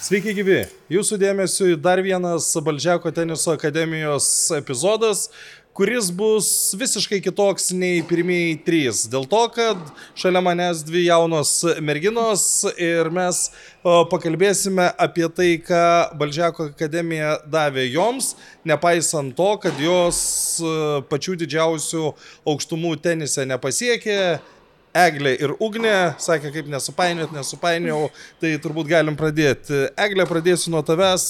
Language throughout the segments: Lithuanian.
Sveiki gyvi, jūsų dėmesio dar vienas Balžiako teniso akademijos epizodas, kuris bus visiškai kitoks nei pirmieji trys. Dėl to, kad šalia manęs dvi jaunos merginos ir mes pakalbėsime apie tai, ką Balžiako akademija davė joms, nepaisant to, kad jos pačių didžiausių aukštumų tenise nepasiekė Eglė ir Ugnė, sakė, kaip nesupainiot, nesupainiau, tai turbūt galim pradėti. Eglė, pradėsiu nuo tavęs.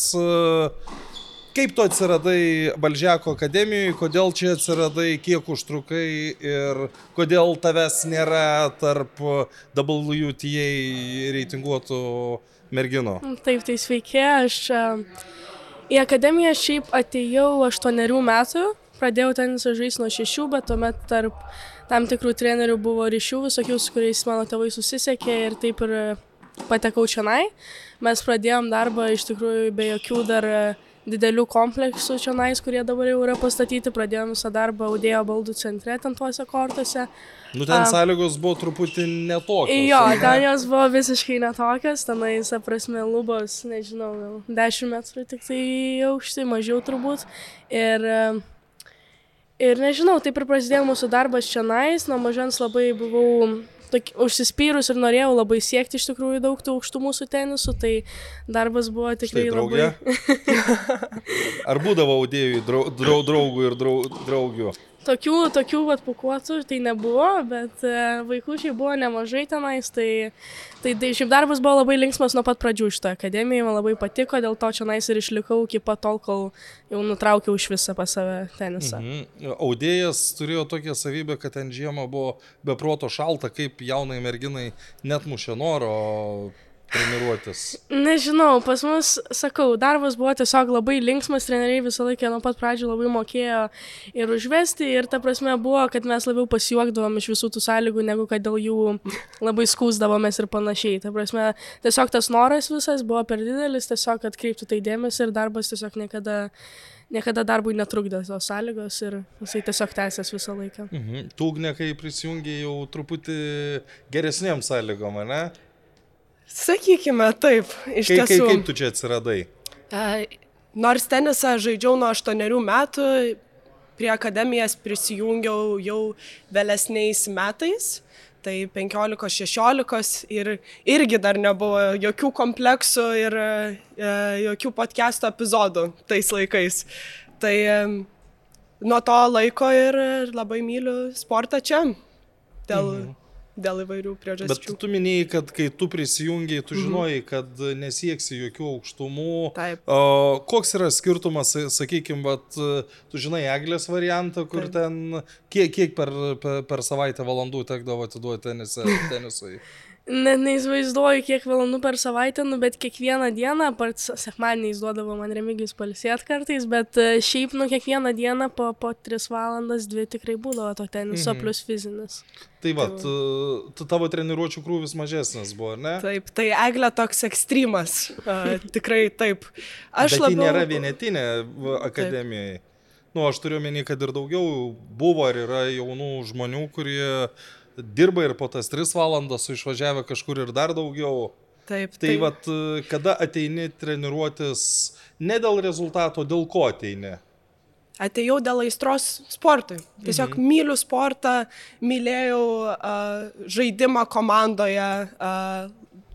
Kaip tu atsiradai Balžiako akademijoje, kodėl čia atsiradai, kiek užtrukai ir kodėl tavęs nėra tarp WTA reitinguotų merginų? Taip, tai sveiki, aš e, į akademiją šiaip atėjau 8 metų, pradėjau tenisą žaisti nuo 6, bet tuomet tarp tam tikrų trenerių buvo ryšių visokių, su kuriais mano tėvai susisiekė ir taip ir patekau čionai. Mes pradėjom darbą iš tikrųjų be jokių dar didelių kompleksų čionais, kurie dabar jau yra pastatyti. Pradėjom visą darbą Audėjo baldų centre, ten tuose kortuose. Nu, ten um, sąlygos buvo truputį netokios. Jo, ten jos buvo visiškai netokios, tenais, prasme, lubos, nežinau, 10 metrų tik tai aukštai, mažiau turbūt. Ir uh, Ir nežinau, taip ir prasidėjo mūsų darbas čia nais, nuo mažens labai buvau tok, užsispyrus ir norėjau labai siekti iš tikrųjų daug tų aukštumų su tenisu, tai darbas buvo tikrai Štai, labai... Ar būdavo audėjų draugų ir draugių? Tokių, tokių vat pukuotų tai nebuvo, bet e, vaikųčiai buvo nemažai tenais, tai, tai, tai šiaip darbas buvo labai linksmas nuo pat pradžių šitą akademiją, man labai patiko, dėl to čia nais ir išlikau iki pat tol, kol jau nutraukiau iš visą pas save tenisą. Mhm. Audėjas turėjo tokią savybę, kad ten žiemą buvo beproto šalta, kaip jaunai merginai net mušė noro treniruotis? Nežinau, pas mus, sakau, darbas buvo tiesiog labai linksmas, treneriai visą laiką nuo pat pradžių labai mokėjo ir užvesti ir ta prasme buvo, kad mes labiau pasijuokdavom iš visų tų sąlygų, negu kad dėl jų labai skūsdavomės ir panašiai. Ta prasme, tiesiog tas noras visas buvo per didelis, tiesiog atkreipti tai dėmesį ir darbas tiesiog niekada niekada darbui netrukdė tos sąlygos ir jisai tiesiog tęsės visą laiką. Mhm. Tūgnė, kai prisijungi jau truputį geresniem sąlygom, ne? Sakykime, taip, iš Kai, tiesų. kaip, kaip tu čia atsiradai? E, Nors tenisą žaidžiau nuo 8 metų, prie akademijas prisijungiau jau vėlesniais metais, tai 15-16 ir irgi dar nebuvo jokių kompleksų ir e, jokių podcast'o epizodų tais laikais. Tai e, nuo to laiko ir labai myliu sportą čia. Dėl, mhm dėl įvairių priežasčių. Bet tu minėjai, kad kai tu prisijungiai, tu mhm. žinojai, kad nesieksi jokių aukštumų. Taip. O, koks yra skirtumas, sakykime, vat, tu žinai Eglės variantą, kur Taip. ten kiek, kiek per, per, per savaitę valandų tekdavo atiduoti tenisui? Net neįsivaizduoju, kiek valandų per savaitę, nu, bet kiekvieną dieną, pats sekmadieniais duodavo man remigijus palisėt kartais, bet e, šiaip, nu, kiekvieną dieną po, po 3 valandas, 2 tikrai būdavo to teniso mhm. plus fizinis. Tai va, tu, tu tavo treniruočio krūvis mažesnis buvo, ar ne? Taip, tai eglė toks ekstremas. Uh, tikrai taip. Aš bet labiau... nėra vienetinė akademijai. Taip. Nu, aš turiu menį, kad ir daugiau buvo ir yra jaunų žmonių, kurie uh, dirba ir po tas 3 valandas, išvažiavę kažkur ir dar daugiau. Taip, tai taip. vat, kada ateini treniruotis ne dėl rezultato, dėl ko ateini? Atėjau dėl aistros sportui. Tiesiog mhm. myliu sportą, mylėjau uh, žaidimą komandoje, uh,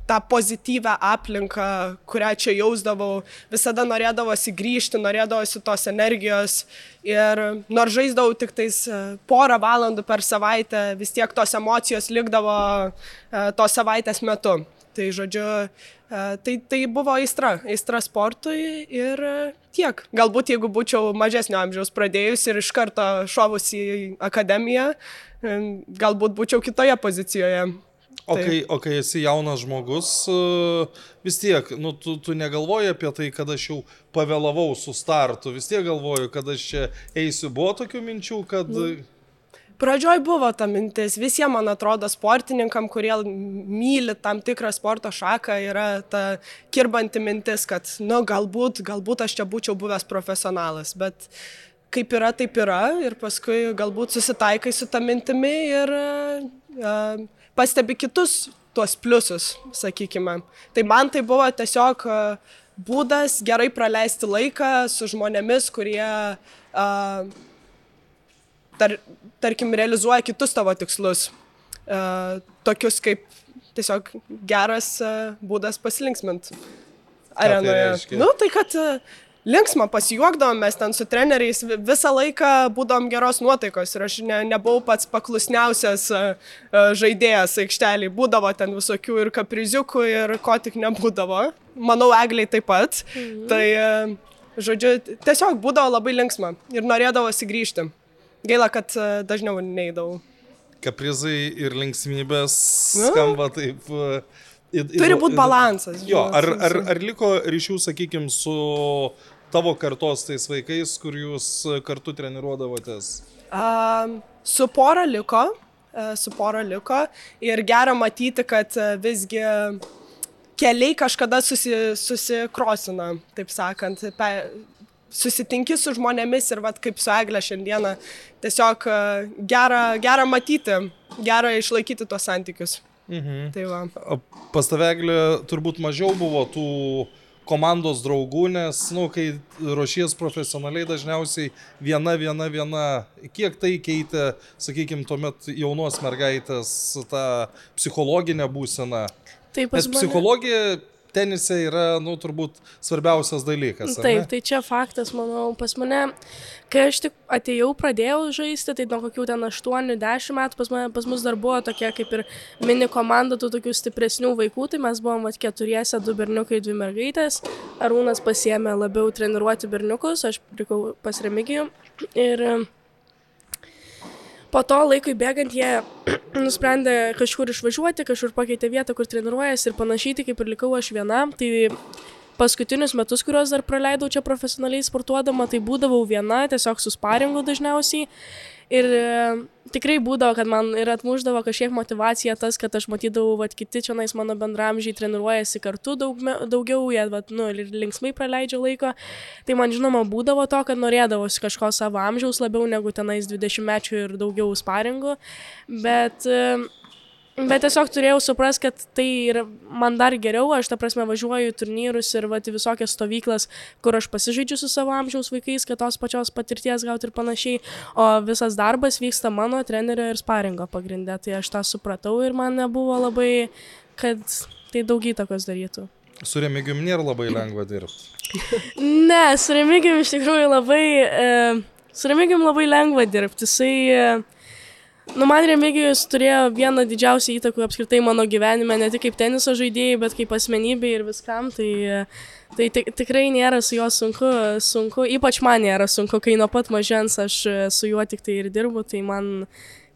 tą pozityvę aplinką, kurią čia jausdavau, visada norėdavosi grįžti, norėdavosi tos energijos ir nors žaisdavau tik tais e, porą valandų per savaitę, vis tiek tos emocijos likdavo e, tos savaitės metu. Tai žodžiu, e, tai, tai buvo aistra, aistra sportui ir tiek. Galbūt jeigu būčiau mažesnio amžiaus pradėjus ir iš karto šovus į akademiją, galbūt būčiau kitoje pozicijoje. O kai, o kai esi jaunas žmogus, e, vis tiek, nu, tu, tu negalvoji apie tai, kad aš jau pavėlavau su startu, vis tiek galvoju, kad aš čia eisiu. Buvo tokių minčių, kad... Nu. Pradžioj buvo ta mintis, visiems, man atrodo, sportininkam, kurie myli tam tikrą sporto šaką, yra ta kirbanti mintis, kad, nu, galbūt, galbūt aš čia būčiau buvęs profesionalas, bet kaip yra, taip yra ir paskui galbūt susitaikai su tą mintimi ir uh, pastebi kitus tuos pliusus, sakykime. Tai man tai buvo tiesiog uh, būdas gerai praleisti laiką su žmonėmis, kurie, uh, tar, tarkim, realizuoja kitus tavo tikslus. Uh, tokius kaip tiesiog geras uh, būdas pasilinksminti arenoje. Tai nu, tai kad uh, linksma, pasijuokdavom, mes ten su treneriais visą laiką būdom geros nuotaikos ir aš ne, nebuvau pats paklusniausias žaidėjas aikštelį, būdavo ten visokių ir kapriziukų ir ko tik nebūdavo. Manau, egliai taip pat. Mhm. Tai, žodžiu, tiesiog būdavo labai linksma ir norėdavosi grįžti. Gaila, kad dažniau neįdavau. Kaprizai ir linksmybės nu? skamba taip. Įd, Turi būti balansas. Jo, ar, ar, ar liko ryšių, sakykime, su tavo kartos tais vaikais, kur jūs kartu treniruodavotės? Um, su pora liko, uh, su pora liko ir gera matyti, kad uh, visgi keliai kažkada susi, susikrosina, taip sakant, pe, susitinki su žmonėmis ir vat, kaip su Egle šiandieną, tiesiog uh, gera, gera matyti, gera išlaikyti tuos santykius. Mhm. Tai va. Pas taveglį turbūt mažiau buvo tų komandos draugų, nes, na, nu, kai ruošies profesionaliai, dažniausiai viena, viena, viena, kiek tai keitė, sakykime, tuomet jaunos mergaitės tą psichologinę būseną. Taip, Nes psichologija tenise yra, nu, turbūt svarbiausias dalykas. Taip, tai čia faktas, manau, pas mane, kai aš tik atėjau, pradėjau žaisti, tai nuo kokių ten 8-10 metų pas, mane, pas mus dar buvo tokia kaip ir mini komanda tų tokių stipresnių vaikų, tai mes buvom vat keturiese, du berniukai, dvi mergaitės. Arūnas pasiemė labiau treniruoti berniukus, aš likau pas Remigijų. Ir po to laikui bėgant jie nusprendė kažkur išvažiuoti, kažkur pakeitė vietą, kur treniruojasi ir panašiai, tai kaip ir likau aš viena. Tai paskutinius metus, kuriuos dar praleidau čia profesionaliai sportuodama, tai būdavau viena, tiesiog su sparingu dažniausiai. Ir e, tikrai būdavo, kad man ir atmuždavo kažkiek motivacija tas, kad aš matydavau, kad kiti čia nais mano bendramžiai treniruojasi kartu daug, daugiau, jie vat, nu, linksmai praleidžia laiko. Tai man žinoma būdavo to, kad norėdavosi kažko savo amžiaus labiau negu tenais 20 mečių ir daugiau sparingų. Bet uh, Bet tiesiog turėjau suprast, kad tai yra man dar geriau, aš ta prasme važiuoju į turnyrus ir va, visokias stovyklas, kur aš pasižaidžiu su savo amžiaus vaikais, kad tos pačios patirties gauti ir panašiai, o visas darbas vyksta mano trenerio ir sparingo pagrindė, tai aš tą supratau ir man nebuvo labai, kad tai daug įtakos darytų. Su remigium nėra labai lengva dirbti. ne, su remigium iš tikrųjų labai, e, su remigium labai lengva dirbti, jisai... E, Nu, man Remigijus turėjo vieną didžiausią įtaką apskritai mano gyvenime, ne tik kaip teniso žaidėjai, bet kaip asmenybė ir viskam. Tai, tai tikrai nėra su juo sunku, sunku, ypač man nėra sunku, kai nuo pat mažens aš su juo tik tai ir dirbu, tai man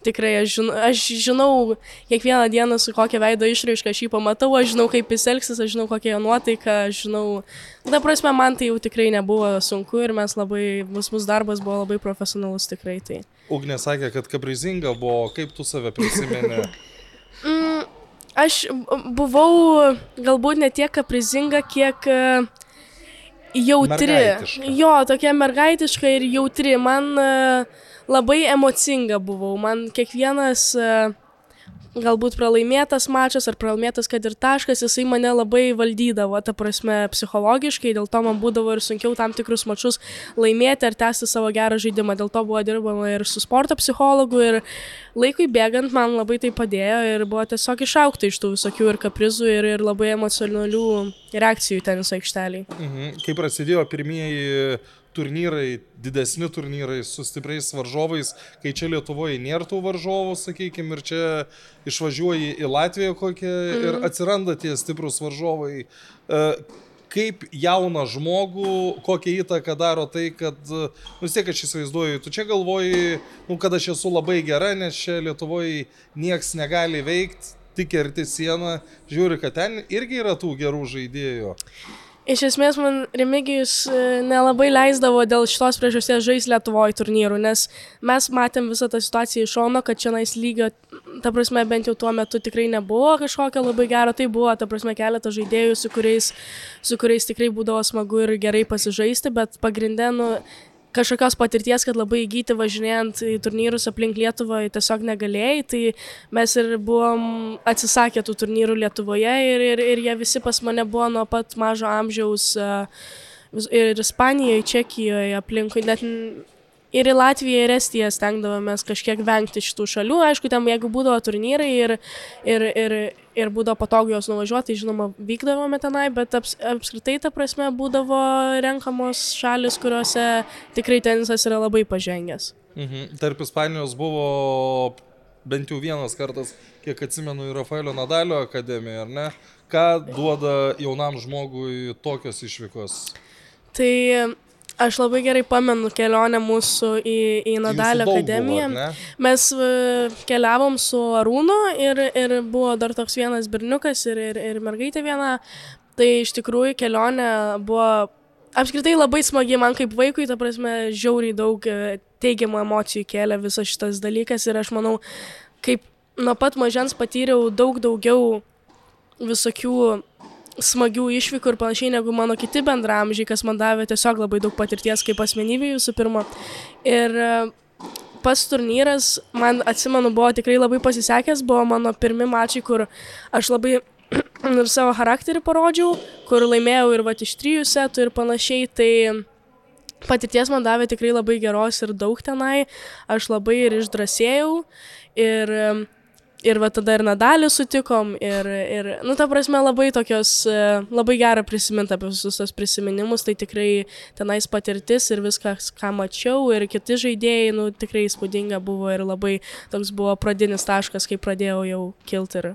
tikrai aš žinau, aš žinau kiekvieną dieną su kokia veido išraiška aš jį pamatau, aš žinau, kaip jis elgsis, aš žinau, kokia jo nuotaika, aš žinau, ta prasme, man tai jau tikrai nebuvo sunku ir mes labai, mūsų, mūsų darbas buvo labai profesionalus tikrai. Tai. Ugnė sakė, kad kaprizinga buvo, kaip tu save prisimeni? mm, aš buvau galbūt ne tiek kaprizinga, kiek uh, jautri. Jo, tokia mergaitiška ir jautri. Man uh, labai emocinga buvau. Man kiekvienas uh, galbūt pralaimėtas mačas ar pralaimėtas, kad ir taškas, jisai mane labai valdydavo, ta prasme, psichologiškai, dėl to man būdavo ir sunkiau tam tikrus mačius laimėti ar tęsti savo gerą žaidimą. Dėl to buvo dirbama ir su sporto psichologu ir laikui bėgant man labai tai padėjo ir buvo tiesiog išaukta iš tų visokių ir kaprizų ir, ir labai emocionalių reakcijų teniso aikšteliai. Mhm. Kai prasidėjo pirmieji turnyrai, didesni turnyrai su stipriais varžovais, kai čia Lietuvoje nėra tų varžovų, sakykime, ir čia išvažiuoji į Latviją kokią mm. ir mhm. atsiranda tie stiprus varžovai. E, kaip jauną žmogų, kokią įtaką daro tai, kad, nu vis tiek aš įsivaizduoju, tu čia galvoji, nu, kad aš esu labai gera, nes čia Lietuvoje nieks negali veikti, tik kerti sieną, žiūri, kad ten irgi yra tų gerų žaidėjų. Iš esmės, man Remigijus e, nelabai leisdavo dėl šitos priežasties žaisti Lietuvoje turnyrų, nes mes matėm visą tą situaciją iš šono, kad čia nais lygio, ta prasme, bent jau tuo metu tikrai nebuvo kažkokio labai gero, tai buvo, ta prasme, keletas žaidėjų, su kuriais, su kuriais tikrai būdavo smagu ir gerai pasižaisti, bet pagrindė, nu, kažkokios patirties, kad labai įgyti važinėjant į turnyrus aplink Lietuvą tiesiog negalėjai, tai mes ir buvom atsisakę tų turnyrų Lietuvoje ir, ir, ir jie visi pas mane buvo nuo pat mažo amžiaus ir Ispanijoje, Čekijoje, aplinkui, net ir į Latviją, ir Estiją stengdavomės kažkiek vengti šitų šalių. Aišku, ten jeigu būdavo turnyrai ir, ir, ir, ir būdavo patogu jos nuvažiuoti, žinoma, vykdavome tenai, bet aps, apskritai ta prasme būdavo renkamos šalis, kuriuose tikrai tenisas yra labai pažengęs. Mhm. Tarp Ispanijos buvo bent jau vienas kartas, kiek atsimenu, į Rafaelio Nadalio akademiją, ar ne? Ką duoda jaunam žmogui tokios išvykos? Tai Aš labai gerai pamenu kelionę mūsų į, į Nadalio akademiją. Buvo, Mes keliavom su Arūnu ir, ir buvo dar toks vienas berniukas ir, ir, ir mergaitė viena. Tai iš tikrųjų kelionė buvo apskritai labai smagi man kaip vaikui, ta prasme, žiauriai daug e, teigiamų emocijų kėlė visas šitas dalykas ir aš manau, kaip nuo pat mažens patyriau daug daugiau visokių smagių išvykų ir panašiai negu mano kiti bendramžiai, kas man davė tiesiog labai daug patirties kaip asmenybė visų pirma. Ir e, pats turnyras, man atsimenu, buvo tikrai labai pasisekęs, buvo mano pirmi mačiai, kur aš labai ir savo charakterį parodžiau, kur laimėjau ir va iš trijų setų ir panašiai, tai patirties man davė tikrai labai geros ir daug tenai, aš labai ir išdrasėjau ir ir va tada ir Nadalį sutikom ir, ir, nu, ta prasme, labai tokios, e, labai gera prisiminti apie visus tos prisiminimus, tai tikrai tenais patirtis ir viskas, ką mačiau ir kiti žaidėjai, nu, tikrai įspūdinga buvo ir labai toks buvo pradinis taškas, kai pradėjau jau kilti ir,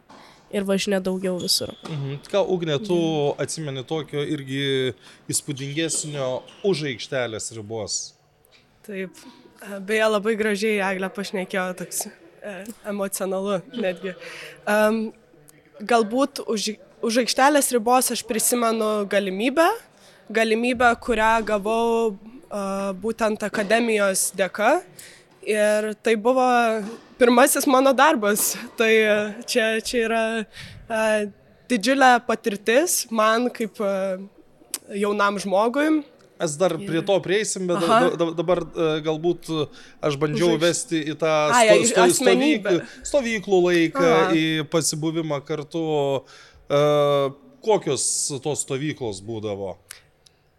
ir važinė daugiau visur. Mhm. Ką, Ugnė, tu atsimeni tokio irgi įspūdingesnio už aikštelės ribos? Taip, beje, labai gražiai Eglė pašnekėjo toks emocionalu netgi. Um, galbūt už, už aikštelės ribos aš prisimenu galimybę, galimybę, kurią gavau uh, būtent akademijos dėka. Ir tai buvo pirmasis mano darbas. Tai čia, čia yra uh, didžiulė patirtis man kaip uh, jaunam žmogui Mes dar prie to prieisim, bet Aha. dabar e, galbūt e, aš bandžiau Žaiš. vesti į tą sto, sto, stovyklų, stovyklų laiką, Aha. į pasibuvimą kartu. Uh, kokios tos stovyklos būdavo?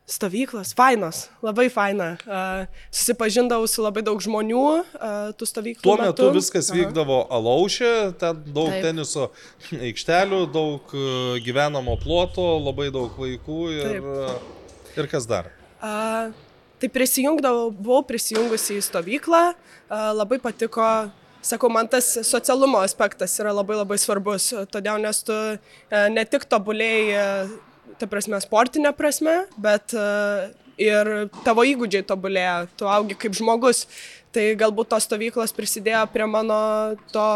Stovyklos, fainos, labai faina. Uh, susipažindavau su labai daug žmonių uh, tų stovyklų. Tuo metu, metu viskas Aha. vykdavo alaušė, ten daug Taip. teniso aikštelių, daug gyvenamo ploto, labai daug vaikų ir, Taip. ir kas dar? A, tai prisijungdavau, buvau prisijungusi į stovyklą, a, labai patiko, sakau, man tas socialumo aspektas yra labai labai svarbus, todėl nes tu a, ne tik tobulėjai, ta prasme, sportinė prasme, bet a, ir tavo įgūdžiai tobulėja, tu augi kaip žmogus. Tai galbūt tos stovyklos prisidėjo prie mano to,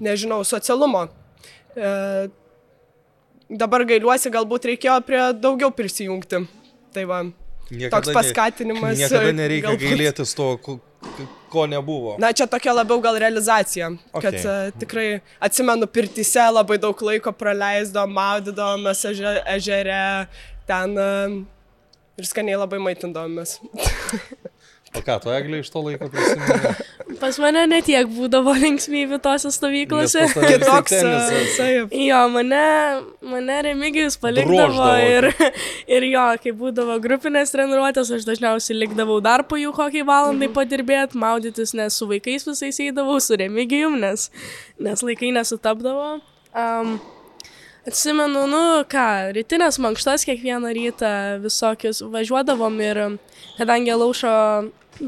nežinau, socialumo. E, dabar gailiuosi, galbūt reikėjo prie daugiau prisijungti. Tai va, niekada toks paskatinimas. Ne, niekada nereikia galbūt... gailėtis to, ko, nebuvo. Na, čia tokia labiau gal realizacija, okay. kad uh, tikrai atsimenu, pirtise labai daug laiko praleisdom, maudydavomės ežere, ten uh, ir skaniai labai maitindavomės. O ką, tu eglė iš to laiko prisimeni? Pas mane netiek būdavo linksmybių tose stovyklose. Kitoks. jo, mane, mane remigijus palikdavo ir, ir jo, kai būdavo grupinės treniruotės, aš dažniausiai likdavau dar po jų kokį valandai mhm. padirbėti, maudytis, nes su vaikais visais eidavau, su remigijum, nes, nes laikai nesutapdavo. Um, Atsimenu, nu ką, rytinės mankštas kiekvieną rytą visokius važiuodavom ir kadangi laušo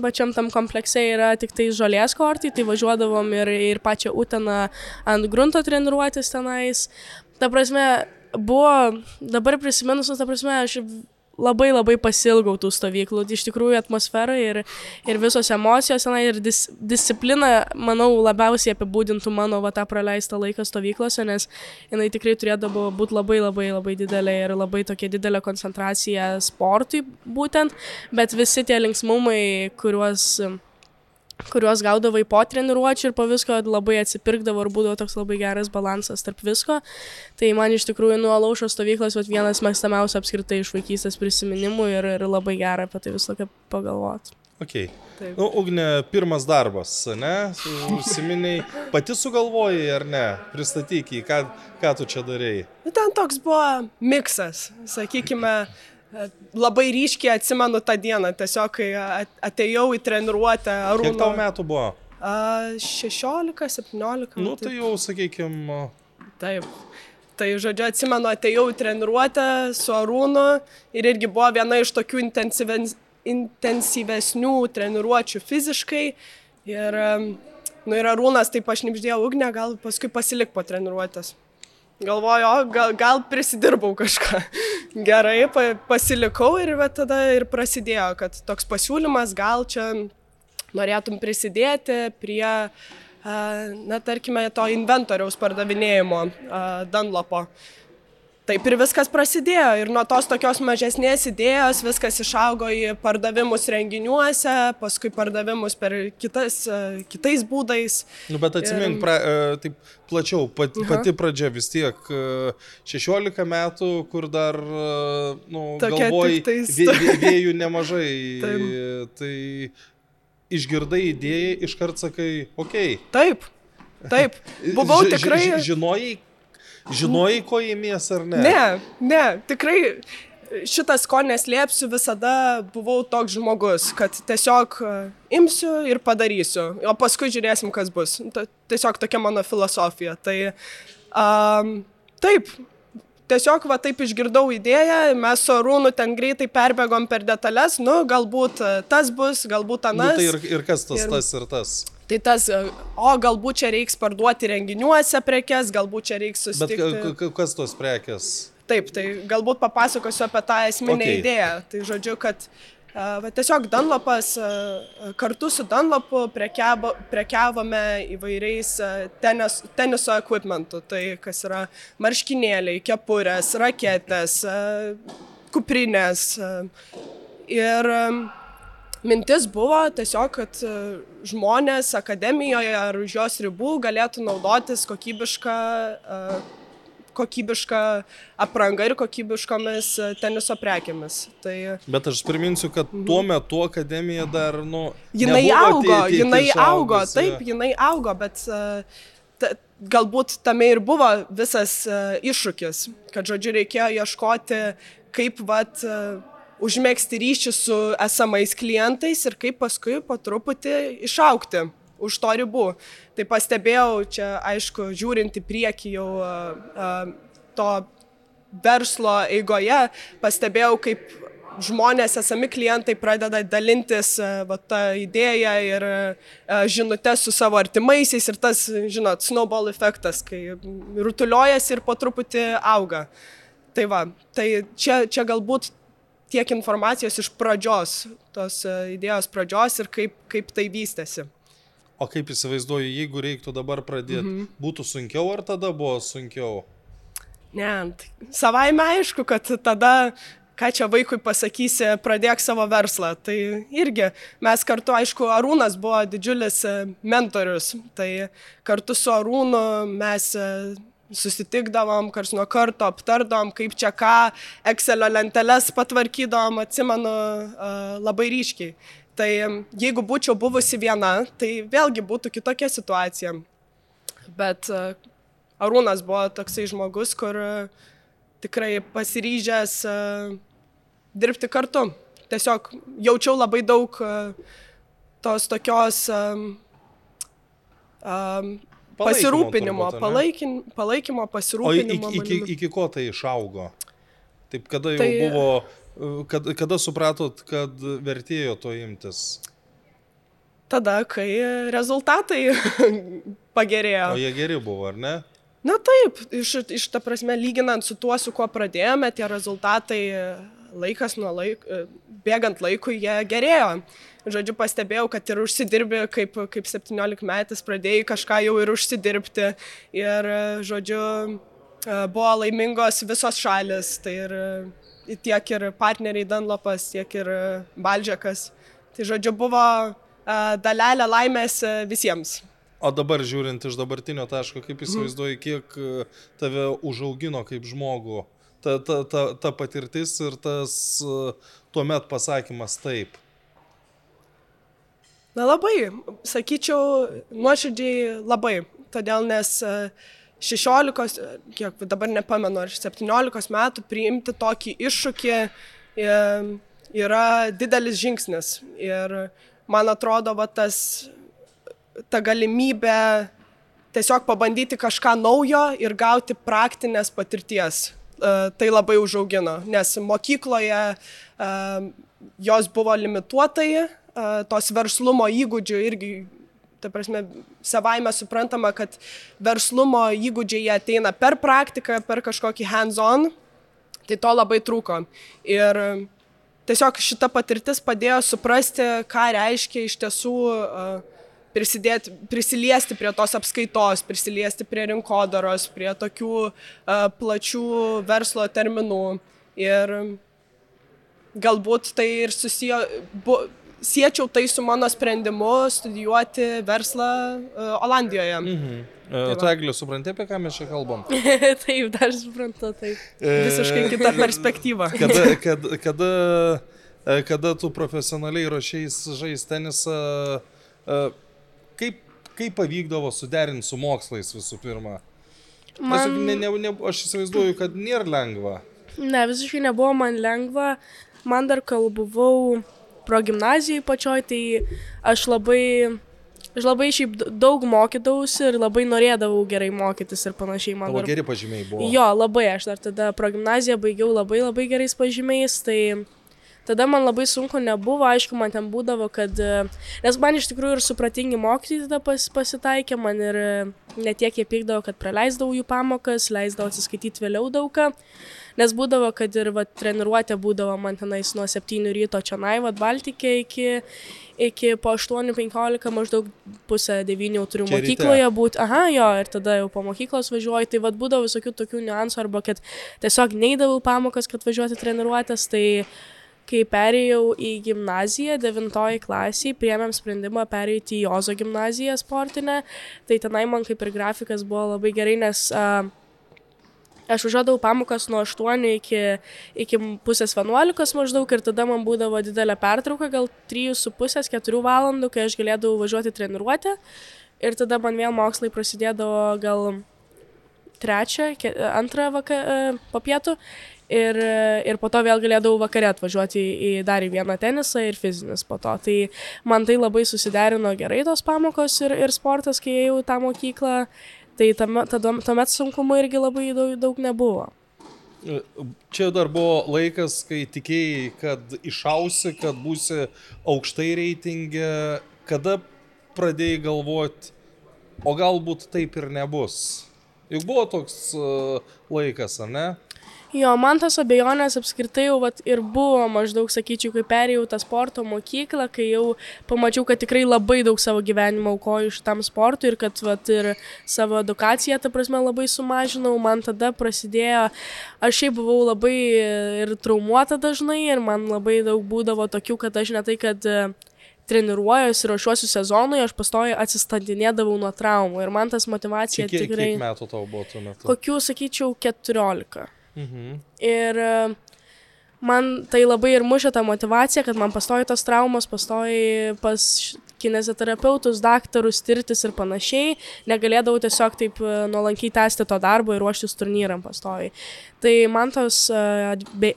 pačiam tam komplekse yra tik tai žolės kortai, tai važiuodavom ir, ir pačią Uteną ant grunto treniruotis tenais. Ta prasme, buvo, dabar prisiminus, ta prasme, aš labai labai pasilgau tų stovyklų. Iš tikrųjų atmosfera ir, ir visos emocijos, na, ir dis, disciplina, manau, labiausiai apibūdintų mano va, tą praleistą laiką stovyklose, nes jinai tikrai turėdavo būti labai labai labai didelė ir labai tokia didelė koncentracija sportui būtent, bet visi tie linksmumai, kuriuos kuriuos gaudavai po treniruočių ir po visko labai atsipirkdavo ir būdavo toks labai geras balansas tarp visko. Tai man iš tikrųjų nuo laušo stovyklos vat, vienas mėgstamiausių apskritai iš vaikystės prisiminimų ir, ir labai gera apie tai visą kaip pagalvoti. Okay. Taip. Nu, Ugne, pirmas darbas, ne? Užsiminiai, pati sugalvojai ar ne? Pristatyk jį, ką, ką tu čia darėjai. Nu, ten toks buvo miksas, sakykime, labai ryškiai atsimenu tą dieną, tiesiog kai atėjau į treniruotę Kiek tau metų buvo? A, 16, 17. Nu, tai jau, sakykime, Taip. Tai, žodžiu, atsimenu, atėjau į treniruotę su Arūnu ir irgi buvo viena iš tokių intensyvesnių treniruočių fiziškai. Ir, nu, ir Arūnas taip aš nipždėjau ugnę, gal paskui pasilik po treniruotės. Galvoju, o gal, gal prisidirbau kažką. Gerai, pa, pasilikau ir va, tada ir prasidėjo, kad toks pasiūlymas, gal čia norėtum prisidėti prie, na, tarkime, to inventoriaus pardavinėjimo Danlopo. Taip ir viskas prasidėjo ir nuo tos tokios mažesnės idėjos viskas išaugo į pardavimus renginiuose, paskui pardavimus per kitas, a, kitais būdais. Nu, bet atsimink, Ir- pra, e, taip plačiau, pat, Aha. pati pradžia vis tiek e, 16 metų, kur dar, e, nu, Tokia galvoj, tiktais- vė, vė, vėjų nemažai. Tai išgirdai idėją, iškart sakai, okei. Okay. Taip, taip. Buvau Ži- ži- tikrai. ži- Žinojai, žinojai, ko įmies ar ne? Ne, ne, tikrai šitas ko neslėpsiu, visada buvau toks žmogus, kad tiesiog e, imsiu ir padarysiu, o paskui žiūrėsim, kas bus. Tiesiog tokia mano filosofija. Tai um, taip. Tiesiog va taip išgirdau idėją, mes su Arūnu ten greitai perbėgom per detalės, nu galbūt tas bus, galbūt Nu, anas. tai ir, ir kas tas, ir- tas ir tas. Tai tas, e, o galbūt čia reiks parduoti renginiuose prekes, galbūt čia reiks Bet susitikti. ka- kas tos prekės? Taip, tai galbūt papasakosiu apie tą esminę okay. idėją. Tai žodžiu, kad a, va, tiesiog Danlopas a, kartu su Danlopu prekiavo, prekiavome įvairiais tenis, teniso equipmentu. Tai kas yra marškinėliai, kepurės, raketės, kuprinės. Ir mintis buvo tiesiog, kad a, žmonės akademijoje ar už jos ribų galėtų naudotis kokybišką a, kokybiška apranga ir kokybiškomis e, teniso prekėmis. Tai Bet aš priminsiu, kad tuo metu akademija dar, nu... jinai augo, jinai augo, taip, jinai augo, bet e, ta, galbūt tame ir buvo visas e, iššūkis, kad, žodžiu, reikėjo ieškoti, kaip, vat, e, užmėgsti ryšį su esamais klientais ir kaip paskui po truputį išaukti už to ribų. Tai pastebėjau, čia aišku, žiūrint į priekį jau a, a, to verslo eigoje, pastebėjau, kaip žmonės, esami klientai pradeda dalintis va, tą idėją ir a, žinutės su savo artimaisiais ir tas, žinot, snowball efektas, kai rutuliojasi ir po truputį auga. Tai va, tai čia, čia galbūt tiek informacijos iš pradžios, tos a, idėjos pradžios ir kaip, kaip tai vystėsi. O kaip įsivaizduoju, jeigu reiktų dabar pradėti, mhm. būtų sunkiau ar tada buvo sunkiau? Ne, savaime aišku, kad tada, ką čia vaikui pasakysi, pradėk savo verslą. Tai irgi mes kartu, aišku, Arūnas buvo didžiulis e, mentorius. Tai kartu su Arūnu mes e, susitikdavom, kars nuo karto aptardom, kaip čia ką, Excelio lenteles patvarkydom, atsimenu e, labai ryškiai. Tai jeigu būčiau buvusi viena, tai vėlgi būtų kitokia situacija. Bet e, Arūnas buvo toksai žmogus, kur e, tikrai pasiryžęs dirbti kartu. Tiesiog jaučiau labai daug tos tokios um, pasirūpinimo, turbūt, palaikin, palaikymo, O iki, pasirūpinimo. iki, iki ko tai išaugo? Taip, kada jau Tai- buvo, kada, kada supratot, kad vertėjo to imtis? Tada, kai rezultatai pagerėjo. O jie geri buvo, ar ne? Na taip, iš, iš ta prasme, lyginant su tuo, su kuo pradėjome, tie rezultatai e, laikas nuo laiko, bėgant laikui, jie gerėjo. Žodžiu, pastebėjau, kad ir užsidirbi, kaip, kaip 17 metais pradėjai kažką jau ir užsidirbti. Ir, žodžiu, e, buvo laimingos visos šalis. Tai ir e, tiek ir partneriai Danlopas, tiek ir e, Baldžiakas. Tai, žodžiu, buvo a, dalelę laimės visiems. O dabar žiūrint iš dabartinio taško, kaip įsivaizduoji, kiek tave užaugino kaip žmogų, ta, ta, ta, ta patirtis ir tas tuomet pasakymas taip. Na labai, sakyčiau, nuoširdžiai labai. Todėl nes a, 16, a, kiek dabar nepamenu, ar 17 metų priimti tokį iššūkį e, yra didelis žingsnis. Ir man atrodo, va tas, ta galimybė tiesiog pabandyti kažką naujo ir gauti praktinės patirties. E, Tai labai užaugino, nes mokykloje e, jos buvo limituotai, e, tos verslumo įgūdžių irgi, ta prasme, savaime suprantama, kad verslumo įgūdžiai ateina per praktiką, per kažkokį hands-on, tai to labai trūko. Ir tiesiog šita patirtis padėjo suprasti, ką reiškia iš tiesų prisidėti, prisiliesti prie tos apskaitos, prisiliesti prie rinkodaros, prie tokių plačių verslo terminų. Ir galbūt tai ir susiję, bu, siečiau tai su mano sprendimu studijuoti verslą uh, Olandijoje. Mhm. E, va. Tu, Eglė, supranti, apie ką mes čia kalbam? taip, dar suprantu, taip. Visiškai kita perspektyva. Kada, kada, kada, e, kada tu profesionaliai ruošiais žaisti tenisą, e, kaip, kaip pavykdavo suderinti su mokslais visų pirma? Man... Man, Ne, ne, ne, aš įsivaizduoju, kad nėra lengva. ne, visiškai nebuvo man lengva. Man dar kol buvau progymnazijai pačioj, tai aš labai, aš labai šiaip daug mokydavausi ir labai norėdavau gerai mokytis ir panašiai. Man dar geri pažymiai buvo. Jo, labai, aš dar tada progymnaziją baigiau labai labai gerais pažymiais, tai tada man labai sunku nebuvo, aišku, man ten būdavo, kad, nes man iš tikrųjų ir supratingi mokytojai tada pas, pasitaikė, man ir netiek jie pykdavo, kad praleisdavau jų pamokas, leisdavo atsiskaityti vėliau daugą, nes būdavo, kad ir va, treniruotė būdavo man tenais nuo 7 ryto čia naivat Baltikė iki, iki po 8.15 maždaug pusę 9 jau turiu Čia mokykloje būti, aha, jo, ir tada jau po mokyklos važiuoju, tai vad būdavo visokių tokių niuansų, arba kad tiesiog neįdavau pamokas, kad važiuoti treniruotės, tai kai perėjau į gimnaziją, devintoji klasiai, priemėm sprendimą pereiti į Ozo gimnaziją sportinę, tai tenai man kaip ir grafikas buvo labai gerai, nes uh, aš užuodavau pamokas nuo 8 iki, iki pusės 11 maždaug ir tada man būdavo didelė pertrauka, gal 3,5-4 valandų, kai aš galėdavau važiuoti treniruotę ir tada man vėl mokslai prasidėdavo gal trečią, antrą vaka, e, po pietų ir, ir po to vėl galėdavau vakare atvažiuoti į, į dar į vieną tenisą ir fizinis po to. Tai man tai labai susiderino gerai tos pamokos ir, ir sportas, kai ėjau į tą mokyklą. Tai tame, tada, tuomet sunkumo irgi labai daug, daug nebuvo. Čia dar buvo laikas, kai tikėjai, kad išausi, kad būsi aukštai reitingė. Kada pradėjai galvoti, o galbūt taip ir nebus? Juk buvo toks uh, laikas, ar ne? Jo, man tas abejonės apskritai jau vat, ir buvo maždaug, sakyčiau, kai perėjau tą sporto mokyklą, kai jau pamačiau, kad tikrai labai daug savo gyvenimo aukoju šitam sportui ir kad vat, ir savo edukaciją, ta prasme, labai sumažinau, man tada prasidėjo, aš šiaip buvau labai ir traumuota dažnai ir man labai daug būdavo tokių, kad aš ne tai, kad e, treniruojuosi ir ruošiuosi sezonui, aš pastoju atsistandinėdavau nuo traumų ir man tas motivacija Kiek, tikrai... kiek metų tau buvo tuo metu? Kokių, sakyčiau, 14. Mhm. Ir e, man tai labai ir mušė tą motivaciją, kad man pastoji tos traumos, pastoji pas kineziterapeutus, daktarus, tirtis ir panašiai. Negalėdavau tiesiog taip e, nuolankiai tęsti to darbo ir ruoštis turnyram pastoji. Tai man tos e,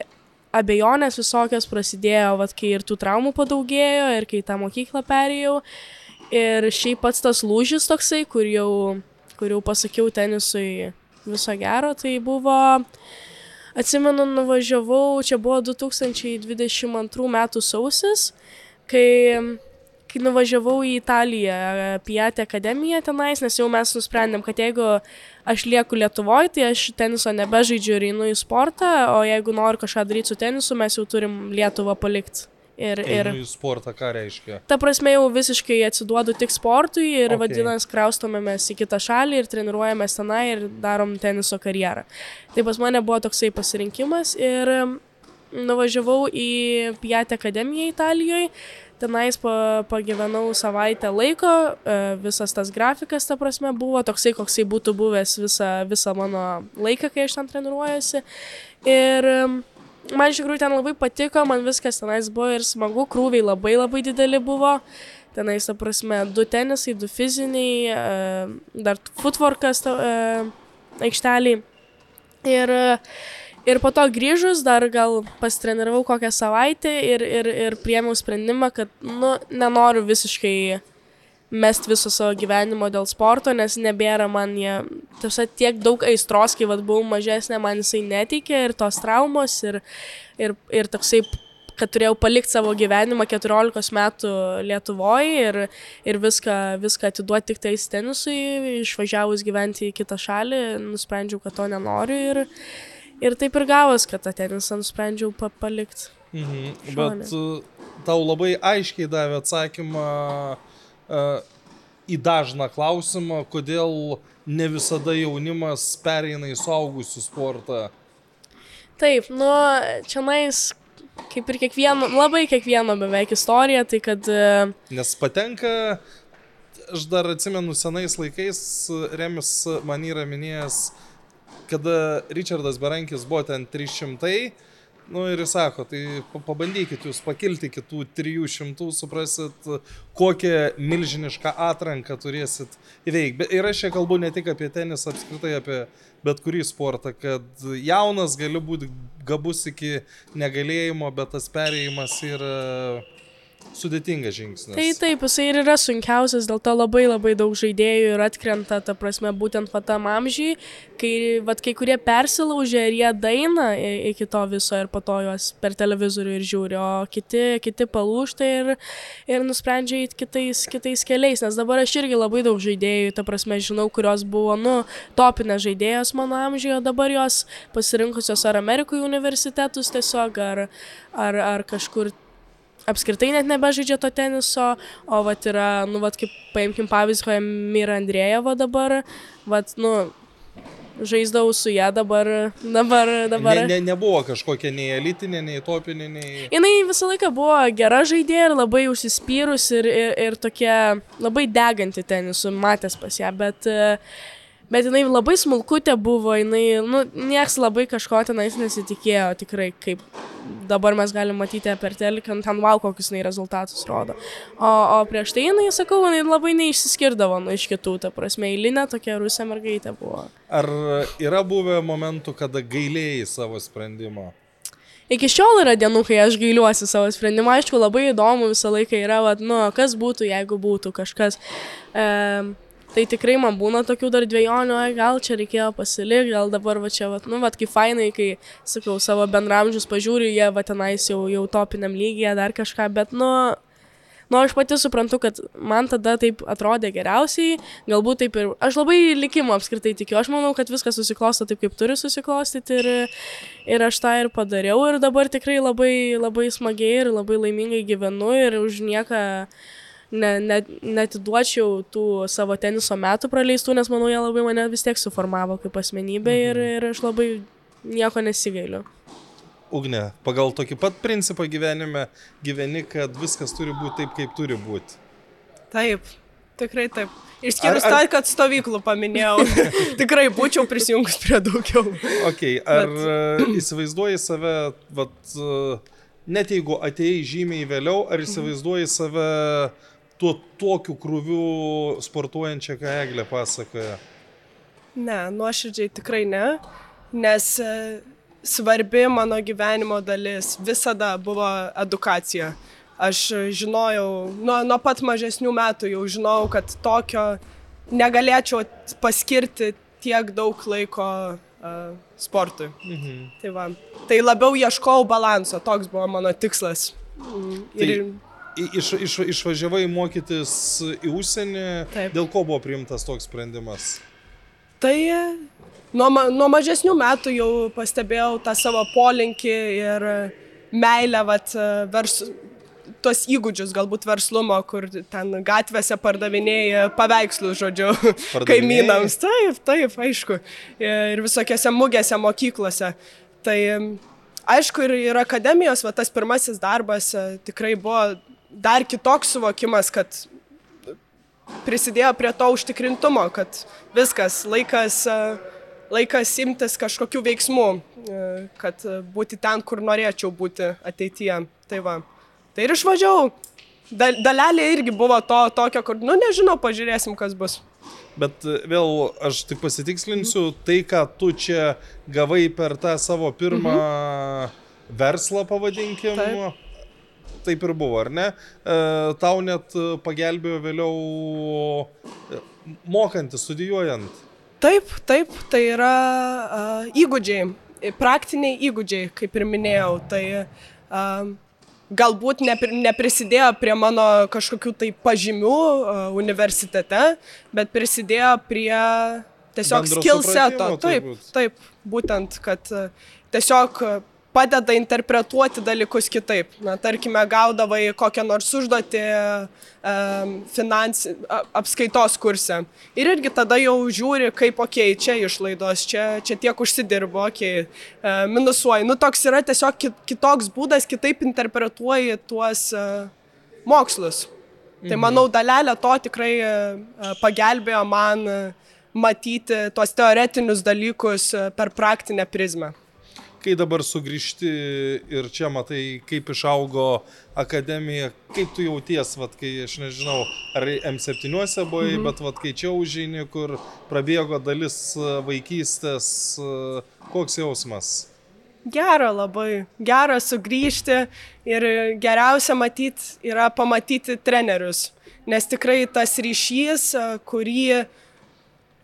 abejonės visokios prasidėjo, vat, kai ir tų traumų padaugėjo, ir kai tą mokyklą perėjau. Ir šiaip pats tas lūžis toksai, kur jau, kur jau pasakiau tenisui viso gero, tai buvo Atsimenu, nuvažiavau, čia buvo 2022 metų sausis, kai, kai nuvažiavau į Italiją, Piatė akademiją tenais, nes jau mes nusprendėm, kad jeigu aš lieku Lietuvoje, tai aš teniso nebežaidžiu ir einu į sportą, o jeigu noriu kažką daryti su tenisu, mes jau turim Lietuvą palikti. Ir, ir, Einu į sportą, ką reiškia? ta prasme jau visiškai atsiduodu tik sportui ir Okay. vadinasi kraustomėmės į kitą šalį ir treniruojamės tenai ir darom teniso karjerą. Tai pas mane buvo toksai pasirinkimas ir nuvažiavau į Piatę akademiją Italijoje. tenais pa, pagyvenau savaitę laiko, e, visas tas grafikas, ta prasme, buvo toksai, koksai būtų buvęs visą, visą mano laiką, kai aš ten treniruojasi. Ir man iš tikrųjų ten labai patiko, man viskas tenais buvo ir smagu, krūviai labai labai dideli buvo. Tenais, ta prasme, du tenisai, du fiziniai, e, dar footworkas e, aikšteliai. Ir, e, ir po to grįžus dar gal pasitreniravau kokią savaitę ir, ir, ir priemiau sprendimą, kad, nu, nenoriu visiškai mest viso savo gyvenimo dėl sporto, nes nebėra man jie, tiesiog tiek daug aistros, kai vad buvau mažesnė, man jisai neteikė ir tos traumos ir, ir, ir toksai kad turėjau palikti savo gyvenimą 14 metų Lietuvoje ir, ir viską, viską atiduoti tik tais tenisui, išvažiavus gyventi į kitą šalį, nusprendžiau, kad to nenoriu ir, ir taip ir gavos, kad tą tenisą nusprendžiau pa palikti. Mhm. Bet uh, tau labai aiškiai davė atsakymą į dažną klausimą, kodėl ne visada jaunimas pereina į suaugusių sportą. Taip, nu, čia nais, kaip ir kiekvieno, labai kiekvieno beveik istorija, tai kad e, Nes patenka, aš dar atsimenu senais laikais, Remis man yra minėjęs, kada Richardas Berankis buvo ten 300, nu ir jis sako, tai pa- pabandykit jūs pakilti kitų 300, suprasit, kokią milžinišką atranką turėsit įveikti. Ir aš čia kalbu ne tik apie tenisą, apskritai apie bet kurį sportą, kad jaunas gali būti gabus iki negalėjimo, bet tas perėjimas yra sudėtingas žingsnis. Tai taip, jisai ir yra sunkiausias, dėl to labai labai daug žaidėjų ir atkrenta, ta prasme, būtent va tam amžiui, kai, va, kai kurie persilaužia ir jie daina iki to viso ir po to juos per televizorių ir žiūri, o kiti, kiti palūšta ir, ir nusprendžia eiti kitais, kitais keliais, nes dabar aš irgi labai daug žaidėjų, ta prasme, žinau, kurios buvo, nu, topinės žaidėjos mano amžiuje, o dabar jos pasirinkusios ar Amerikoje universitetus tiesiog, ar, ar, ar kažkur apskritai net nebežaidžia to teniso, o vat yra, nu, vat kaip paimkim pavyzdį, Mira Andrėjeva dabar, vat, nu, žaisdavau su ją dabar, dabar, dabar. Ne, ne, nebuvo kažkokia nei elitinė, nei topinė, nei... Jis visą laiką buvo gera žaidėja ir labai užsispyrus ir, ir, ir tokia labai deganti tenisu, matęs pas ją, bet, e, bet jinai labai smulkutė buvo, jinai, nu, nieks labai kažko tenais nesitikėjo, tikrai, kaip dabar mes galime matyti per teleką, ten wow, kokius jinai rezultatus rodo. O, o prieš tai jinai, sakau, jinai labai neišsiskirdavo nu, iš kitų, ta prasme, eilinė tokia rusė mergaitė buvo. Ar yra buvę momentų, kada gailėjai savo sprendimo? Iki šiol yra dienų, kai aš gailiuosi savo sprendimą. Aišku, labai įdomu visą laiką yra, vat, nu, kas būtų, jeigu būtų kažkas. E, tai tikrai man būna tokių dar dviejonių, "Ai, gal čia reikėjo pasilikti, gal dabar va čia, vat, nu, vat, kaip fainai, kai, sakau, savo bendramžius pažiūriu, jie va tenais jau, jau topiniam lygyje dar kažką, bet, nu, Nu, aš pati suprantu, kad man tada taip atrodė geriausiai, galbūt taip ir... Aš labai likimo apskritai tikiu, aš manau, kad viskas susiklosto taip, kaip turi susiklostyti ir, ir aš tą ir padariau ir dabar tikrai labai, labai smagiai ir labai laimingai gyvenu ir už nieką ne, ne, netiduočiau tų savo teniso metų praleistų, nes manau, jie labai mane vis tiek suformavo kaip asmenybė ir, ir aš labai nieko nesigailiu. Ugne, pagal tokį pat principą gyvenime gyveni, kad viskas turi būti taip, kaip turi būti. Taip, tikrai taip. Išskyrus Ar- ar- tai, kad stovyklų paminėjau. tikrai būčiau prisijungus prie daugiau. Ok, ar Bet... įsivaizduoji save, vat, e, net jeigu atėjai žymiai vėliau, ar įsivaizduoji save tuo tokiu krūviu sportuojančią, ką Eglė pasakoja? Ne, nuoširdžiai tikrai ne, nes e, svarbi mano gyvenimo dalis visada buvo edukacija. Aš žinojau, nuo, nuo pat mažesnių metų jau žinojau, kad tokio negalėčiau paskirti tiek daug laiko uh, sportui. Mhm. Tai, va. tai labiau ieškojau balanso, toks buvo mano tikslas. Mm, Ir I- Iš, iš, išvažiavai mokytis į užsienį, Taip. dėl ko buvo priimtas toks sprendimas? Tai nuo, nuo mažesnių metų jau pastebėjau tą savo polinkį ir meilę, vat, vers, tuos įgūdžius, galbūt verslumo, kur ten gatvėse pardavinėja paveikslus, žodžiu, kaimynams. Taip, taip, aišku. Ir visokiose mugėse, mokyklose. Tai aišku, ir, ir akademijos, va, tas pirmasis darbas e, tikrai buvo dar kitoks suvokimas, kad prisidėjo prie to užtikrintumo, kad viskas, laikas, e, laikas imtis kažkokių veiksmų, e, kad būti ten, kur norėčiau būti ateityje. Tai va. Tai ir išvažiavau. Dal, dalelė irgi buvo to tokio, kur, nu nežinau, pažiūrėsim, kas bus. Bet e, vėl aš tik pasitikslinsiu, tai ką tu čia gavai per tą savo pirmą mhm. verslą, pavadinkim. Taip taip ir buvo, ar ne? E, tau net pagelbėjo vėliau e, mokantis, studijuojant. Taip, taip, tai yra uh, įgūdžiai, praktiniai įgūdžiai, kaip ir minėjau. Tai uh, galbūt nepri, neprisidėjo prie mano kažkokių tai pažymių uh, universitete, bet prisidėjo prie tiesiog skill seto. Taip, taip, būtent, kad uh, tiesiog uh, padeda interpretuoti dalykus kitaip. Na, tarkime, gaudavai kokią nors užduotį finansi, apskaitos kurse. Ir irgi tada jau žiūri, kaip, okei, okay, čia išlaidos, čia, čia tiek užsidirbo, okei, okay, uh, minusuoji. Nu, toks yra tiesiog kitoks būdas, kitaip interpretuoji tuos uh, mokslus. Tai mhm. Tai manau, dalelė to tikrai uh, pagelbėjo man matyti tuos teoretinius dalykus per praktinę prizmę kai dabar sugrįžti ir čia matai, kaip išaugo akademija, kaip tu jauties, vat, kai aš nežinau, ar M7 buvai, mhm. bet vat, kai čia užžinį, kur prabėgo dalis e, vaikystės, e, koks jausmas? Gera labai, gera sugrįžti ir geriausia matyti yra pamatyti trenerius, nes tikrai tas ryšys, e, kurį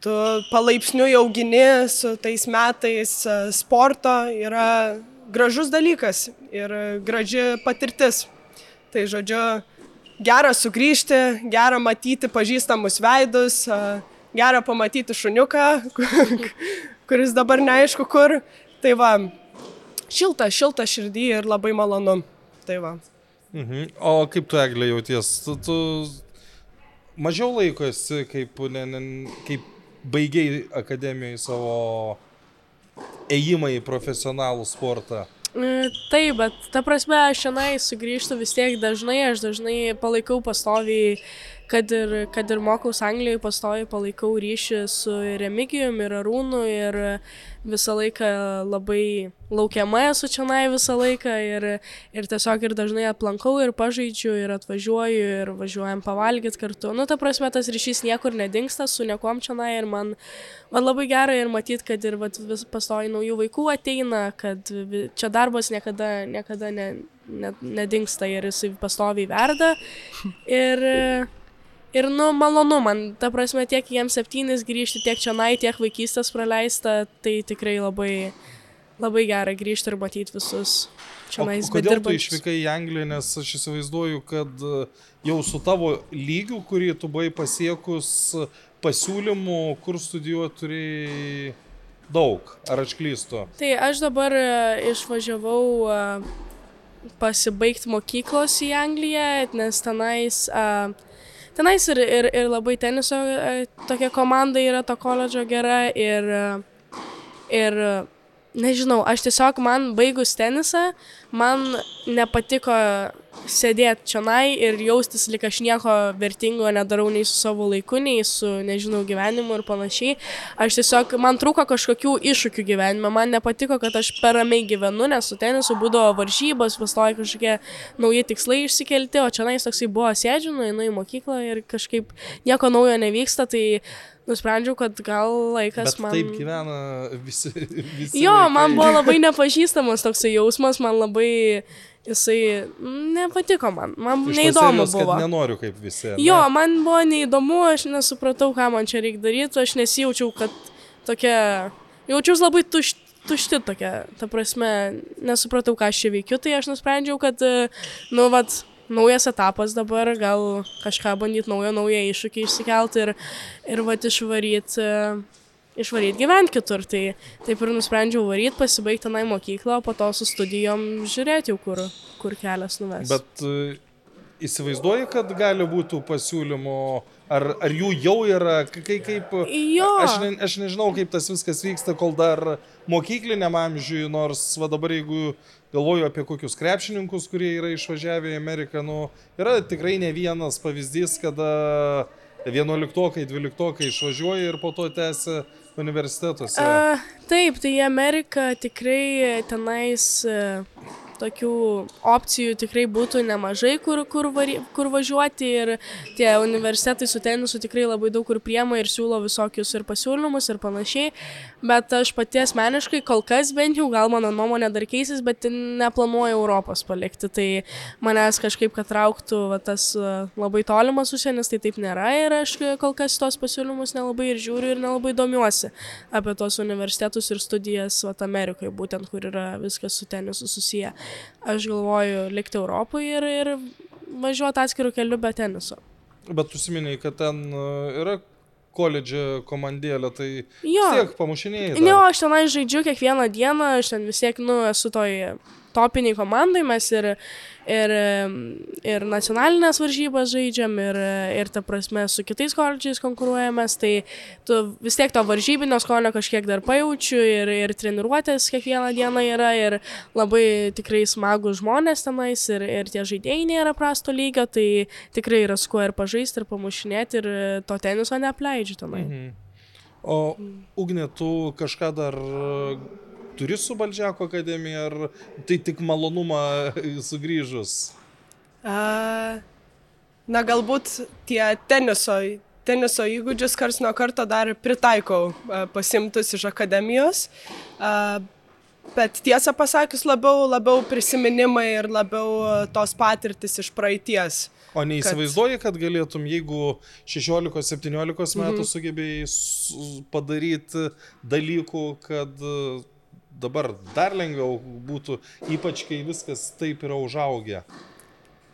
tu palaipsniui augini su tais metais e, sporto yra gražus dalykas ir graži patirtis. Tai žodžiu, gera sugrįžti, gera matyti pažįstamus veidus, e, gera pamatyti šuniuką, kuris dabar neaišku kur. Tai va, šilta, šilta širdį ir labai malonu. Tai va. Mhm. O kaip tu, Eglė, jauties? Tu, tu mažiau laiko esi kaip, ne, ne, kaip baigiai akademijoje savo ėjimą į profesionalų sportą? E, taip, bet ta prasme, aš šiandien sugrįžtu vis tiek dažnai, aš dažnai palaikau pastoviai kad ir, kad ir mokaus Anglijoje pastoju palaikau ryšį su Remigijum ir Arūnu ir visą laiką labai laukiama esu čia visą laiką ir, ir tiesiog ir dažnai aplankau ir pažaidžiu ir atvažiuoju ir važiuojam pavalgyti kartu. Nu, ta prasme, tas ryšys niekur nedingsta su niekom čia ir man, man labai gerai ir matyti, kad ir vat, vis pastoju naujų vaikų ateina, kad čia darbas niekada, niekada ne, ne, nedingsta ir jisai pastoviai verda. Ir Ir, nu, malonu man, ta prasme, tiek jiems septynis grįžti, tiek čia nai, tiek vaikystės praleista, tai tikrai labai, labai gera grįžti ir matyti visus čia nais. Kodėl tu išvykai į Angliją, nes aš įsivaizduoju, kad e, jau su tavo lygiu, kurį tu buvai pasiekus, pasiūlymų, kur studijuoti turėjai daug, ar aš klystu? Tai aš dabar e, išvažiavau e, pasibaigti mokyklos į Angliją, nes tenais uh, tenais ir, ir, ir labai teniso e, tokia komanda yra to koledžo gera ir, ir nežinau, aš tiesiog man baigus tenisą, man nepatiko sėdėti čionai ir jaustis, lyg aš nieko vertingo nedarau nei su savo laiku, nei su, nežinau, gyvenimu ir panašiai. Aš tiesiog, man trūko kažkokių iššūkių gyvenime, man nepatiko, kad aš per ramiai gyvenu, nes su tenisu būdavo varžybos, pastoja kažkokie nauji tikslai išsikelti, o čionai toksai buvo sėdžiu, nueinu į mokyklą ir kažkaip nieko naujo nevyksta, tai nusprendžiau, kad gal laikas Bet man... Taip gyvena visi. visi jo, vaikai. man buvo labai nepažįstamas toksai jausmas, man labai jisai nepatiko man, man Iš neįdomu serijos, buvo. Nenoriu kaip visi. Ne? Jo, man buvo neįdomu, aš nesupratau, ką man čia reikia daryti, aš nesijaučiau, kad tokia, jaučiausi labai tušti. Tušti tokia, ta prasme, nesupratau, ką aš čia veikiu, tai aš nusprendžiau, kad, nu, vat, naujas etapas dabar, gal kažką bandyti naujo, naują iššūkį išsikelti ir, ir vat išvaryti išvaryti gyventi kitur. Tai taip ir nusprendžiau varyti, pasibaigti tenai mokyklą, o po to su studijom žiūrėti jau, kur, kur kelias nuves. Bet e, įsivaizduoji, kad gali būti pasiūlymų, ar, ar jų jau yra, kai kaip... Jo. Aš, ne, aš nežinau, kaip tas viskas vyksta, kol dar mokykliniam amžiui, nors va dabar jeigu galvoju apie kokius krepšininkus, kurie yra išvažiavę į Ameriką, nu, yra tikrai ne vienas pavyzdys, kada vienuoliktokai, dvyliktokai išvažiuoja ir po to tęsia universitetuose. A, taip, tai į Ameriką tikrai tenais e, tokių opcijų tikrai būtų nemažai, kur, kur, vari, kur važiuoti ir tie universitetai su tenisu tikrai labai daug kur priema ir siūlo visokius ir pasiūlymus ir panašiai, bet aš pati asmeniškai kol kas bent jau, gal mano nuomonė dar keisis, bet neplanuoju Europos palikti, tai manęs kažkaip, kad trauktų va, tas e, labai tolimas užsienis, tai taip nėra ir aš kol kas tos pasiūlymus nelabai ir žiūriu ir nelabai domiuosi apie tos universitetus ir studijas va, Amerikoje, būtent kur yra viskas su tenisu susiję aš galvoju likti Europoje ir, ir važiuoti atskirų kelių be teniso. Bet užsiminiai, kad ten e, yra koledžė komandėlė, tai jo. vis tiek pamušinėjai. Ne, aš tenai žaidžiu kiekvieną dieną, aš ten vis tiek, nu, esu toj topiniai komandai, mes ir, ir, ir nacionalinės varžybas žaidžiam, ir, ir ta prasme su kitais koledžiais konkuruojamės, tai tu vis tiek to varžybinio skonio kažkiek dar pajaučiu ir, ir treniruotės kiekvieną dieną yra ir labai tikrai smagų žmonės tenais ir, ir tie žaidėjai nėra prasto lygio, tai tikrai yra su kuo ir pažaisti, ir pamušinėti, ir to teniso neapleidžiu tenai. Mhm. O Ugnė, tu kažką dar turi su Baldžiako akademija, ar tai tik malonumą sugrįžus? A, na, galbūt tie teniso, teniso įgūdžius kars nuo karto dar pritaikau pasimtus iš akademijos. A, Bet tiesą pasakius, labiau, labiau prisiminimai ir labiau tos patirtis iš praeities. O neįsivaizduoji, kad galėtum, jeigu 16-17 metų -hmm. sugebėjai padaryti dalykų, kad dabar dar lengviau būtų, ypač kai viskas taip yra užaugę.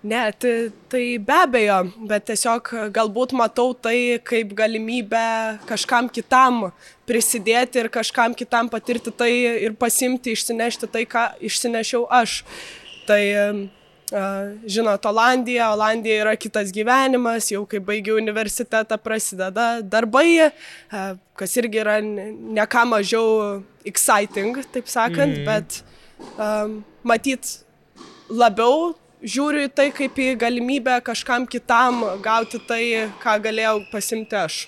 Ne, tai, tai be abejo, bet tiesiog galbūt matau tai kaip galimybę kažkam kitam prisidėti ir kažkam kitam patirti tai ir pasimti, išsinešti tai, ką išsinešiau aš. Tai žinot, Olandija, Olandija yra kitas gyvenimas, jau kai baigiau universitetą prasideda darbai, kas irgi yra ne ką mažiau exciting, taip sakant, mm. bet um, matyt labiau žiūriu į tai kaip į galimybę kažkam kitam gauti tai, ką galėjau pasimti aš.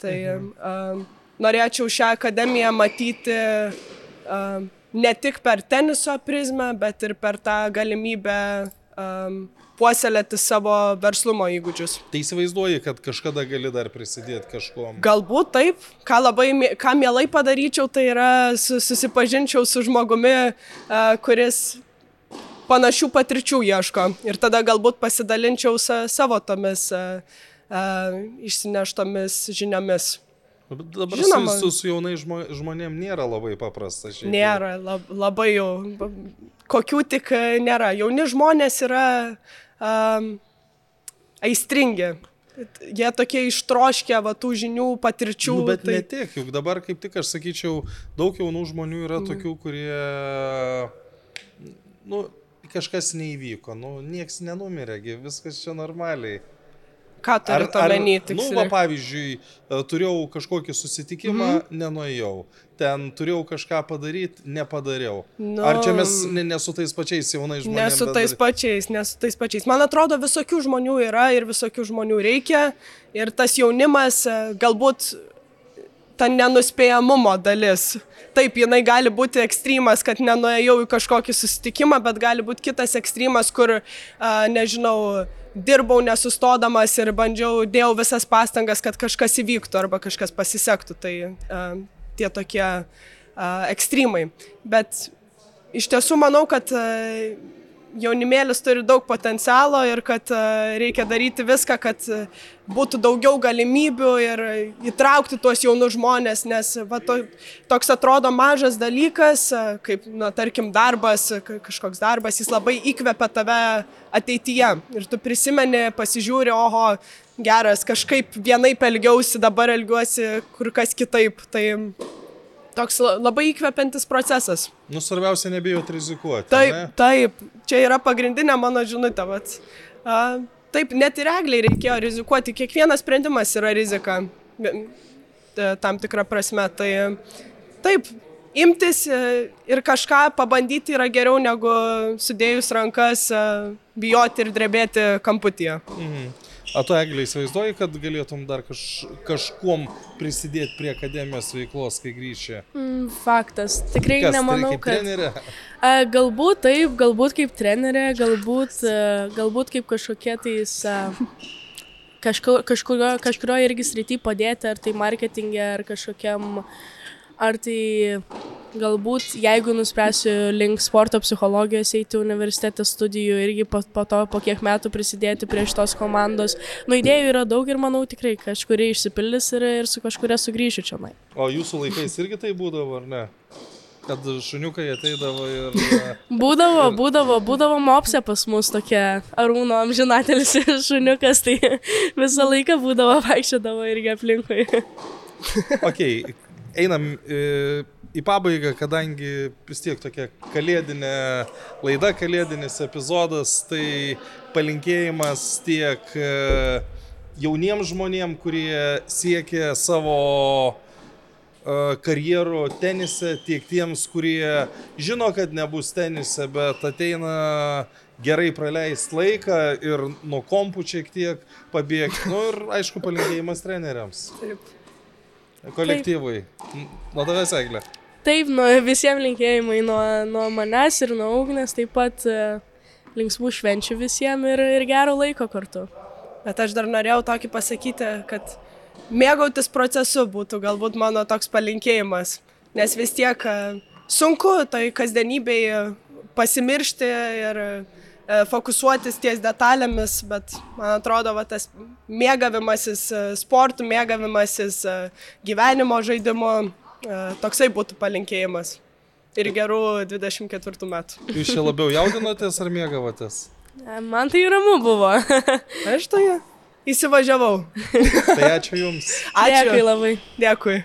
Tai mhm. um, norėčiau šią akademiją matyti um, ne tik per teniso prizmę, bet ir per tą galimybę um, puoselėti savo verslumo įgūdžius. Tai įsivaizduoji, kad kažkada gali dar prisidėti kažkuo. Galbūt taip, ką labai, ką mielai padaryčiau, tai yra susipažinčiau su žmogumi, uh, kuris panašių patirčių ieško ir tada galbūt pasidalinčiau sa, savo tomis uh, uh, išsineštomis žiniomis. Dabar Žinoma, su, su jaunai žmo, žmonėm nėra labai paprasta. Šiaip. Nėra, lab, labai jau, kokių tik e, nėra. Jauni žmonės yra um, aistringi. Jie tokie ištroškę va, tų žinių, patirčių. Nu, bet tai... ne tiek, juk dabar kaip tik aš sakyčiau, daug jaunų žmonių yra mm. tokių, kurie, nu, kažkas neįvyko, nu, nieks nenumirė, viskas čia normaliai. Ką turite omeny? Nu, va, pavyzdžiui, e, turėjau kažkokį susitikimą, mm -hmm. nenuėjau. Ten turėjau kažką padaryti, nepadariau. Nu, Ar čia mes ne, ne su tais pačiais jaunais žmonėmis? Ne su tais pačiais, ne su tais pačiais. Man atrodo, visokių žmonių yra ir visokių žmonių reikia. Ir tas jaunimas e, galbūt ta nenuspėjamumo dalis. Taip, jinai gali būti ekstremas, kad nenuėjau į kažkokį susitikimą, bet gali būti kitas ekstremas, kur, a, nežinau, dirbau nesustodamas ir bandžiau, dėjau visas pastangas, kad kažkas įvyktų arba kažkas pasisektų. Tai uh, tie tokie uh, ekstremai. Bet iš tiesų manau, kad uh, jaunimėlis turi daug potencialo ir kad reikia daryti viską, kad būtų daugiau galimybių ir įtraukti tuos jaunus žmonės, nes va, to, toks atrodo mažas dalykas, kaip, na, tarkim, darbas, kažkoks darbas, jis labai įkvepia tave ateityje. Ir tu prisimeni, pasižiūri, oho, geras, kažkaip vienaip elgiausi, dabar elgiuosi kur kas kitaip. Tai toks labai įkvepiantis procesas. Nu, svarbiausia, nebijot rizikuoti. Taip, ne? taip, čia yra pagrindinė mano žinutė. Vat. A, taip, net ir egliai reikėjo rizikuoti. Kiekvienas sprendimas yra rizika. e, Tam tikrą prasme. Tai taip, imtis e, ir kažką pabandyti yra geriau negu sudėjus rankas, e, bijoti ir drebėti kamputyje. Mhm. O tu, Eglė, įsivaizduoji, kad galėtum dar kaž, kažkuom prisidėti prie akademijos veiklos, kai grįši? Mm, faktas. Tikrai Kas, tai nemanau, kaip kad... trenerė? A, galbūt taip, galbūt kaip trenerė, galbūt, a, galbūt kaip kažkokie tais a, kažko, kažkurio, kažkurio irgi srity padėti, ar tai marketingė, ar kažkokiam, ar tai galbūt jeigu nuspręsiu link sporto psichologijos eiti universitetą studijų irgi po, po to po kiek metų prisidėti prie šitos komandos. Nu idėjų yra daug ir manau tikrai kažkuri išsipildys ir, ir su kažkuria sugrįšiu čia. O jūsų laikais irgi tai būdavo, ar ne? Kad šuniukai ateidavo ir... Būdavo, būdavo, būdavo mopsė pas mus tokia arūno amžinatelis šuniukas, tai visą laiką būdavo vaikščiodavo irgi aplinkui. Ok, einam e, į pabaigą, kadangi vis tiek tokia kalėdinė laida, kalėdinis epizodas, tai palinkėjimas tiek e, jauniems žmonėms, kurie siekia savo e, karjerų tenise, tiek tiems, kurie žino, kad nebus tenise, bet ateina gerai praleisti laiką ir nuo kompų šiek tiek pabėgti. Nu ir aišku, palinkėjimas treneriams, Taip. kolektyvui. Nuo tavęs, Eglė. Taip, nu, visiems linkėjimai nuo, nuo manęs ir nuo ugnės, taip pat e, linksmų švenčių visiems ir, ir gero laiko kartu. Bet aš dar norėjau tokį pasakyti, kad mėgautis procesu būtų galbūt mano toks palinkėjimas. Nes vis tiek e, sunku toj kasdienybėje pasimiršti ir e, fokusuotis ties detalėmis, bet man atrodo, va, tas mėgavimasis sportu, mėgavimasis gyvenimo žaidimu, toksai būtų palinkėjimas. Ir gerų 24 metų. Jūs čia labiau jaudinotės ar mėgavotės? E, Man tai ramu buvo. Aš tai įsivažiavau. Tai ačiū Jums. Dėkui Ačiū. labai. Dėkui.